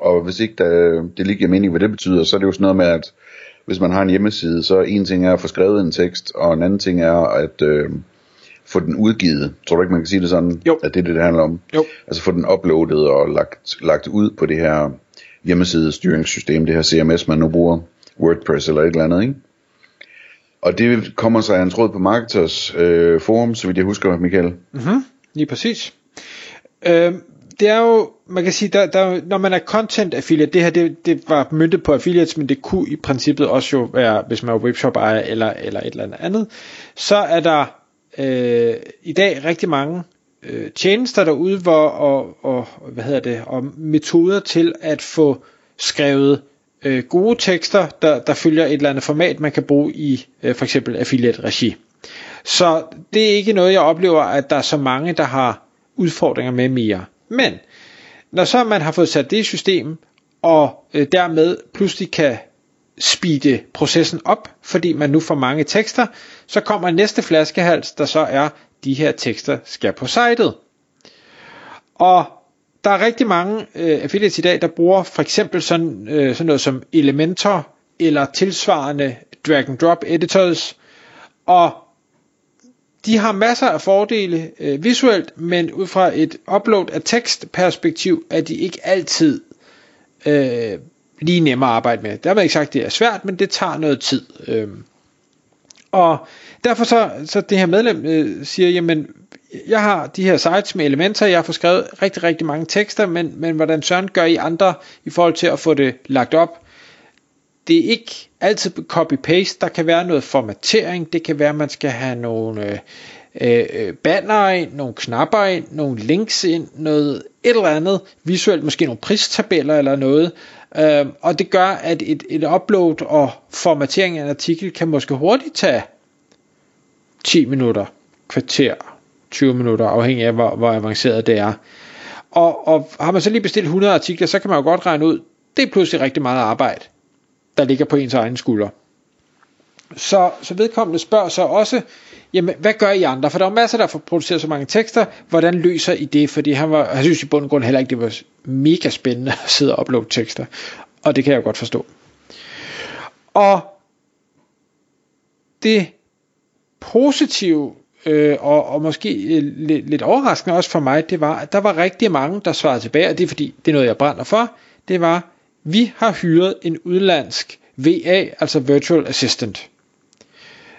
Og hvis ikke der, det lige giver mening, hvad det betyder, så er det jo sådan noget med, at hvis man har en hjemmeside, så en ting er at få skrevet en tekst, og en anden ting er at øh, få den udgivet. Tror du ikke, man kan sige det sådan? Jo. At det er det, det handler om? Jo. Altså få den uploadet og lagt, lagt ud på det her hjemmeside styringssystem, det her CMS, man nu bruger, WordPress eller et eller andet, ikke? Og det kommer sig af en tråd på Marketers øh, forum, så vidt jeg husker, Michael. Mm-hmm. Lige præcis. Øh, det er jo, man kan sige, der, der, når man er content affiliate, det her det, det var myndet på affiliates, men det kunne i princippet også jo være, hvis man er webshop ejer eller, eller et eller andet andet, så er der øh, i dag rigtig mange øh, tjenester derude, hvor, og, og, hvad hedder det, og metoder til at få skrevet øh, gode tekster, der, der følger et eller andet format, man kan bruge i øh, for eksempel affiliate regi. Så det er ikke noget, jeg oplever, at der er så mange, der har udfordringer med mere. Men når så man har fået sat det i system, og øh, dermed pludselig kan speede processen op, fordi man nu får mange tekster, så kommer næste flaskehals, der så er, de her tekster skal på sitet. Og der er rigtig mange øh, affiliates i dag, der bruger for eksempel sådan, øh, sådan noget som Elementor, eller tilsvarende drag and drop editors, og de har masser af fordele øh, visuelt, men ud fra et upload af tekst perspektiv er de ikke altid øh, lige nemme at arbejde med. Der har ikke sagt, at det er svært, men det tager noget tid. Øh. Og derfor så, så det her medlem øh, siger, jamen jeg har de her sites med elementer, jeg har fået skrevet rigtig, rigtig mange tekster, men, men hvordan søren gør I andre i forhold til at få det lagt op? Det er ikke altid copy-paste, der kan være noget formatering, det kan være, at man skal have nogle øh, øh banner ind, nogle knapper ind, nogle links ind, noget et eller andet, visuelt måske nogle pristabeller eller noget, øh, og det gør, at et, et upload og formatering af en artikel kan måske hurtigt tage 10 minutter, kvarter, 20 minutter, afhængig af hvor, hvor avanceret det er. Og, og har man så lige bestilt 100 artikler, så kan man jo godt regne ud, det er pludselig rigtig meget arbejde der ligger på ens egen skulder. Så, så vedkommende spørger så også, jamen hvad gør I andre? For der er masser, der får produceret så mange tekster, hvordan løser I det? Fordi han, var, han synes i bund og grund heller ikke, det var mega spændende at sidde og uploade tekster. Og det kan jeg godt forstå. Og det positive, øh, og, og måske øh, lidt, lidt overraskende også for mig, det var, at der var rigtig mange, der svarede tilbage, og det er fordi, det er noget, jeg brænder for, det var, vi har hyret en udlandsk VA, altså Virtual Assistant.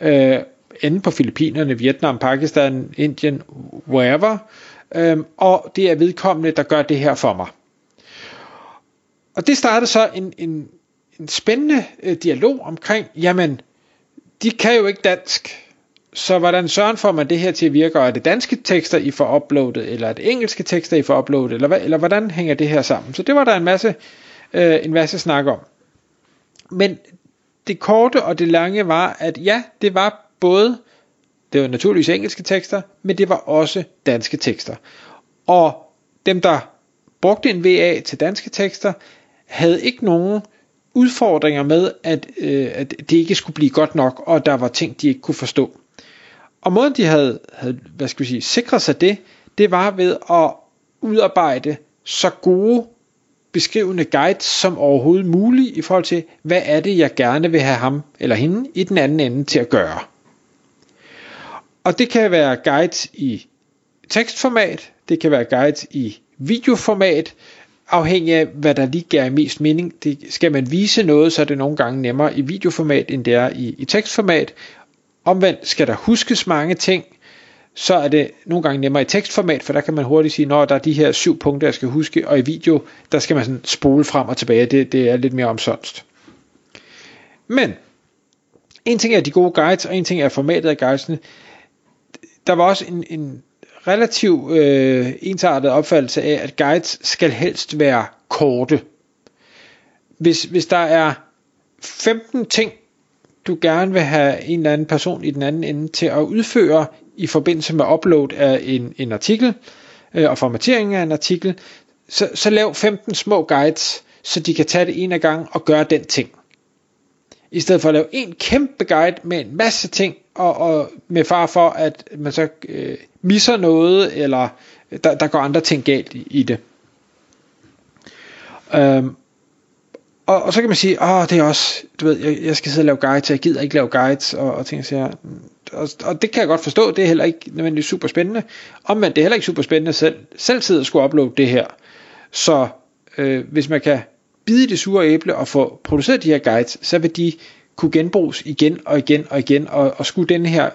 Øh, enten på Filippinerne, Vietnam, Pakistan, Indien, wherever. Øh, og det er vedkommende, der gør det her for mig. Og det startede så en, en, en spændende øh, dialog omkring, jamen, de kan jo ikke dansk, så hvordan søren får man det her til at virke, og er det danske tekster, I får uploadet, eller er det engelske tekster, I får uploadet, eller, hvad, eller hvordan hænger det her sammen? Så det var der en masse øh, en masse snak om. Men det korte og det lange var, at ja, det var både, det var naturligvis engelske tekster, men det var også danske tekster. Og dem, der brugte en VA til danske tekster, havde ikke nogen udfordringer med, at, øh, at det ikke skulle blive godt nok, og der var ting, de ikke kunne forstå. Og måden, de havde, havde hvad skal vi sige, sikret sig det, det var ved at udarbejde så gode beskrivende guide som overhovedet muligt i forhold til, hvad er det, jeg gerne vil have ham eller hende i den anden ende til at gøre. Og det kan være guides i tekstformat, det kan være guides i videoformat, afhængig af, hvad der lige giver mest mening. Det, skal man vise noget, så er det nogle gange nemmere i videoformat, end det er i, i tekstformat. Omvendt skal der huskes mange ting, så er det nogle gange nemmere i tekstformat, for der kan man hurtigt sige, når der er de her syv punkter, jeg skal huske, og i video, der skal man sådan spole frem og tilbage, det, det er lidt mere omsonst. Men, en ting er de gode guides, og en ting er formatet af guidesene. Der var også en, en relativ øh, ensartet opfattelse af, at guides skal helst være korte. Hvis, hvis der er 15 ting, du gerne vil have en eller anden person i den anden ende til at udføre i forbindelse med upload af en, en artikel øh, og formatering af en artikel, så, så lav 15 små guides, så de kan tage det en af gang og gøre den ting. I stedet for at lave en kæmpe guide med en masse ting, og, og med far for, at man så øh, misser noget, eller øh, der, der går andre ting galt i, i det. Øhm, og, og så kan man sige, åh, det er også, du ved, jeg, jeg skal sidde og lave guides, jeg gider ikke lave guides, og, og ting siger, mm, og, og det kan jeg godt forstå, det er heller ikke nødvendigvis super spændende, omvendt, det er heller ikke super spændende selv, selv sidde og skulle uploade det her, så øh, hvis man kan bide det sure æble og få produceret de her guides, så vil de kunne genbruges igen og igen og igen, og, og skulle den her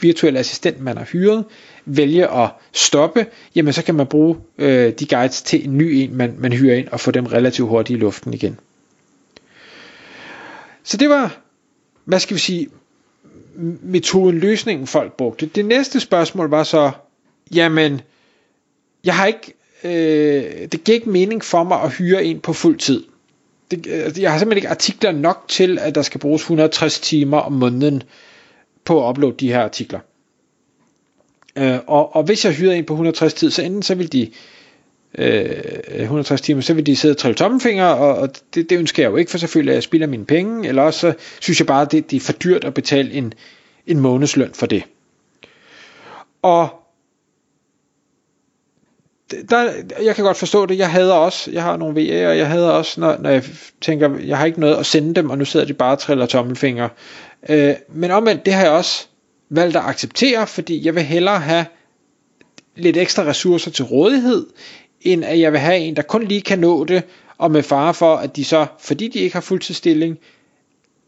virtuelle assistent, man har hyret, vælge at stoppe, jamen så kan man bruge øh, de guides til en ny en, man, man hyrer ind, og få dem relativt hurtigt i luften igen. Så det var, hvad skal vi sige, metoden, løsningen folk brugte. Det næste spørgsmål var så, jamen, jeg har ikke, øh, det giver ikke mening for mig at hyre en på fuld tid. Det, øh, jeg har simpelthen ikke artikler nok til, at der skal bruges 160 timer om måneden på at uploade de her artikler. Øh, og, og hvis jeg hyrer en på 160 tid, så enten så vil de øh, 160 timer, så vil de sidde og trille tommelfinger, og, og det, det ønsker jeg jo ikke, for selvfølgelig at jeg spilder mine penge, eller også så synes jeg bare, at det, det er for dyrt at betale en, en månedsløn for det. Og der, jeg kan godt forstå det, jeg hader også, jeg har nogle VA'er, og jeg hader også, når, når jeg tænker, jeg har ikke noget at sende dem, og nu sidder de bare og triller tommelfinger. Øh, men omvendt, det har jeg også valgt at acceptere, fordi jeg vil hellere have lidt ekstra ressourcer til rådighed, end at jeg vil have en, der kun lige kan nå det, og med fare for, at de så, fordi de ikke har fuldtidsstilling,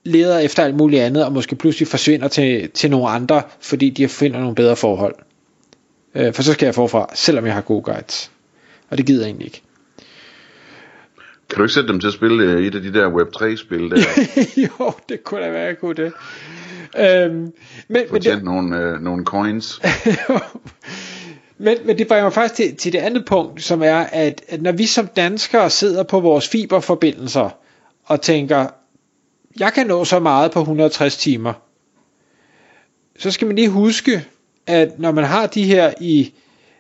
leder efter alt muligt andet, og måske pludselig forsvinder til, til nogle andre, fordi de finder nogle bedre forhold. Øh, for så skal jeg forfra, selvom jeg har gode guides. Og det gider jeg egentlig ikke. Kan du ikke sætte dem til at spille øh, et af de der Web3-spil der? jo, det kunne da være, jeg kunne det. Øhm, men, men det, nogle, øh, nogle coins. men, men det bringer mig faktisk til, til det andet punkt, som er, at, at når vi som danskere sidder på vores fiberforbindelser og tænker, jeg kan nå så meget på 160 timer, så skal man lige huske, at når man har de her i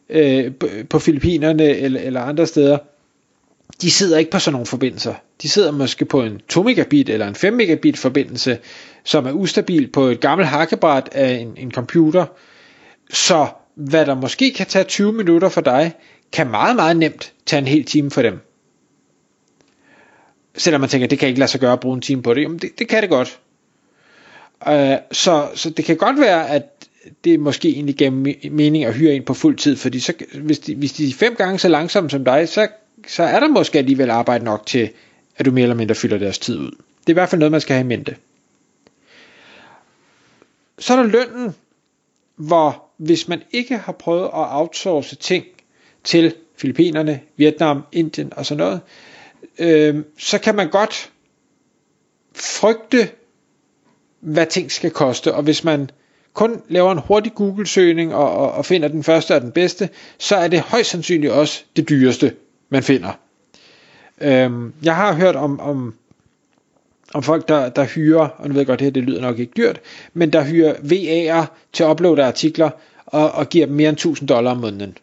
øh, på Filippinerne eller, eller andre steder, de sidder ikke på sådan nogle forbindelser. De sidder måske på en 2 megabit eller en 5 megabit forbindelse, som er ustabil på et gammelt hakkebræt af en, en computer. Så hvad der måske kan tage 20 minutter for dig, kan meget, meget nemt tage en hel time for dem. Selvom man tænker, det kan ikke lade sig gøre at bruge en time på det. Jamen det, det kan det godt. Øh, så, så det kan godt være, at det måske egentlig giver mening at hyre en på fuld tid, fordi så, hvis, de, hvis de er fem gange så langsomme som dig, så, så er der måske alligevel arbejde nok til, at du mere eller mindre fylder deres tid ud. Det er i hvert fald noget, man skal have i mente. Så er der lønnen, hvor hvis man ikke har prøvet at outsource ting til Filippinerne, Vietnam, Indien og sådan noget, øh, så kan man godt frygte, hvad ting skal koste, og hvis man kun laver en hurtig Google-søgning og, og, og finder den første og den bedste, så er det højst sandsynligt også det dyreste, man finder. Øhm, jeg har hørt om, om, om folk, der, der hyrer, og nu ved jeg godt, det her det lyder nok ikke dyrt, men der hyrer VA'er til at uploade artikler, og, og giver dem mere end 1000 dollar om måneden.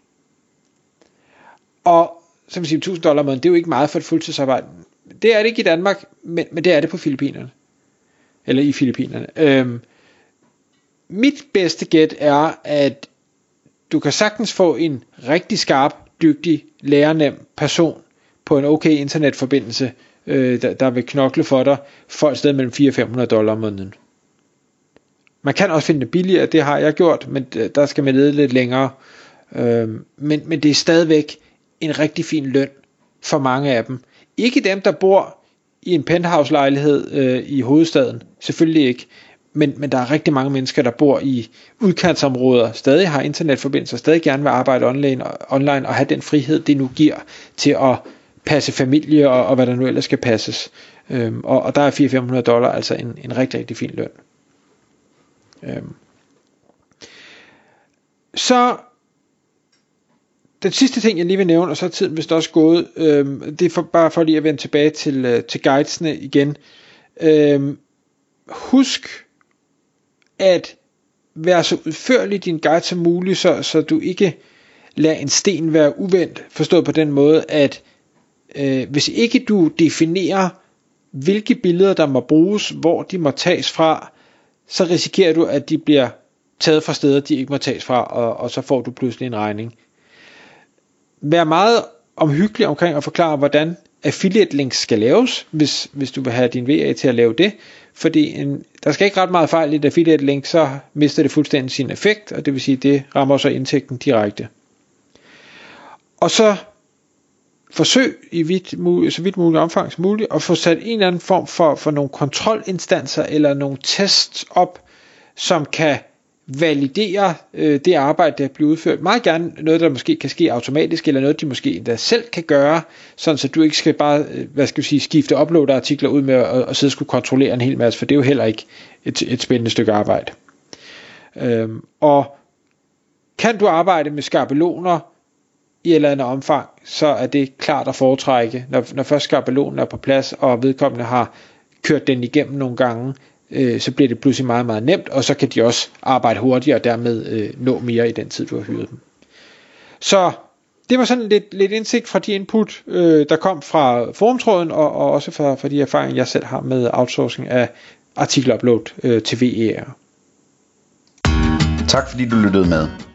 Og så vil sige, 1000 dollar om måneden, det er jo ikke meget for et fuldtidsarbejde. Det er det ikke i Danmark, men, men det er det på Filippinerne. Eller i Filippinerne. Øhm, mit bedste gæt er, at du kan sagtens få en rigtig skarp, dygtig, lærernem person på en okay internetforbindelse, øh, der, der vil knokle for dig, for et sted mellem 400 500 dollar om måneden. Man kan også finde det billigere, det har jeg gjort, men der skal man lede lidt længere. Øh, men, men det er stadigvæk en rigtig fin løn for mange af dem. Ikke dem, der bor i en penthouse lejlighed øh, i hovedstaden, selvfølgelig ikke, men, men der er rigtig mange mennesker, der bor i udkantsområder, stadig har internetforbindelser, stadig gerne vil arbejde online, online og have den frihed, det nu giver til at passe familie og, og hvad der nu ellers skal passes. Øhm, og, og der er 400-500 dollar altså en, en rigtig, rigtig fin løn. Øhm. Så den sidste ting, jeg lige vil nævne, og så er tiden vist også gået, øhm, det er for, bare for lige at vende tilbage til, øh, til guidesne igen. Øhm, husk at være så udførlig din guide som muligt, så, så du ikke lader en sten være uvendt, forstået på den måde, at øh, hvis ikke du definerer, hvilke billeder der må bruges, hvor de må tages fra, så risikerer du, at de bliver taget fra steder, de ikke må tages fra, og, og så får du pludselig en regning. Vær meget omhyggelig omkring at forklare, hvordan affiliate links skal laves, hvis, hvis du vil have din VA til at lave det, fordi en, der skal ikke ret meget fejl i et affiliate link, så mister det fuldstændig sin effekt, og det vil sige, det rammer så indtægten direkte. Og så forsøg i vidt, så vidt muligt omfang som muligt at få sat en eller anden form for, for nogle kontrolinstanser eller nogle tests op, som kan validere øh, det arbejde, der bliver udført. Meget gerne noget, der måske kan ske automatisk, eller noget, de måske endda selv kan gøre, sådan så du ikke skal bare, øh, hvad skal vi sige, skifte upload-artikler ud med at, at sidde og skulle kontrollere en hel masse, for det er jo heller ikke et, et spændende stykke arbejde. Øhm, og kan du arbejde med skabeloner i et eller andet omfang, så er det klart at foretrække, når, når først skabelonen er på plads, og vedkommende har kørt den igennem nogle gange, øh, så bliver det pludselig meget, meget nemt, og så kan de også arbejde hurtigere og dermed øh, nå mere i den tid, du har hyret dem. Så det var sådan lidt, lidt indsigt fra de input, øh, der kom fra forumtråden, og, og også fra, fra de erfaringer, jeg selv har med outsourcing af artikelupload øh, til VER. Tak fordi du lyttede med.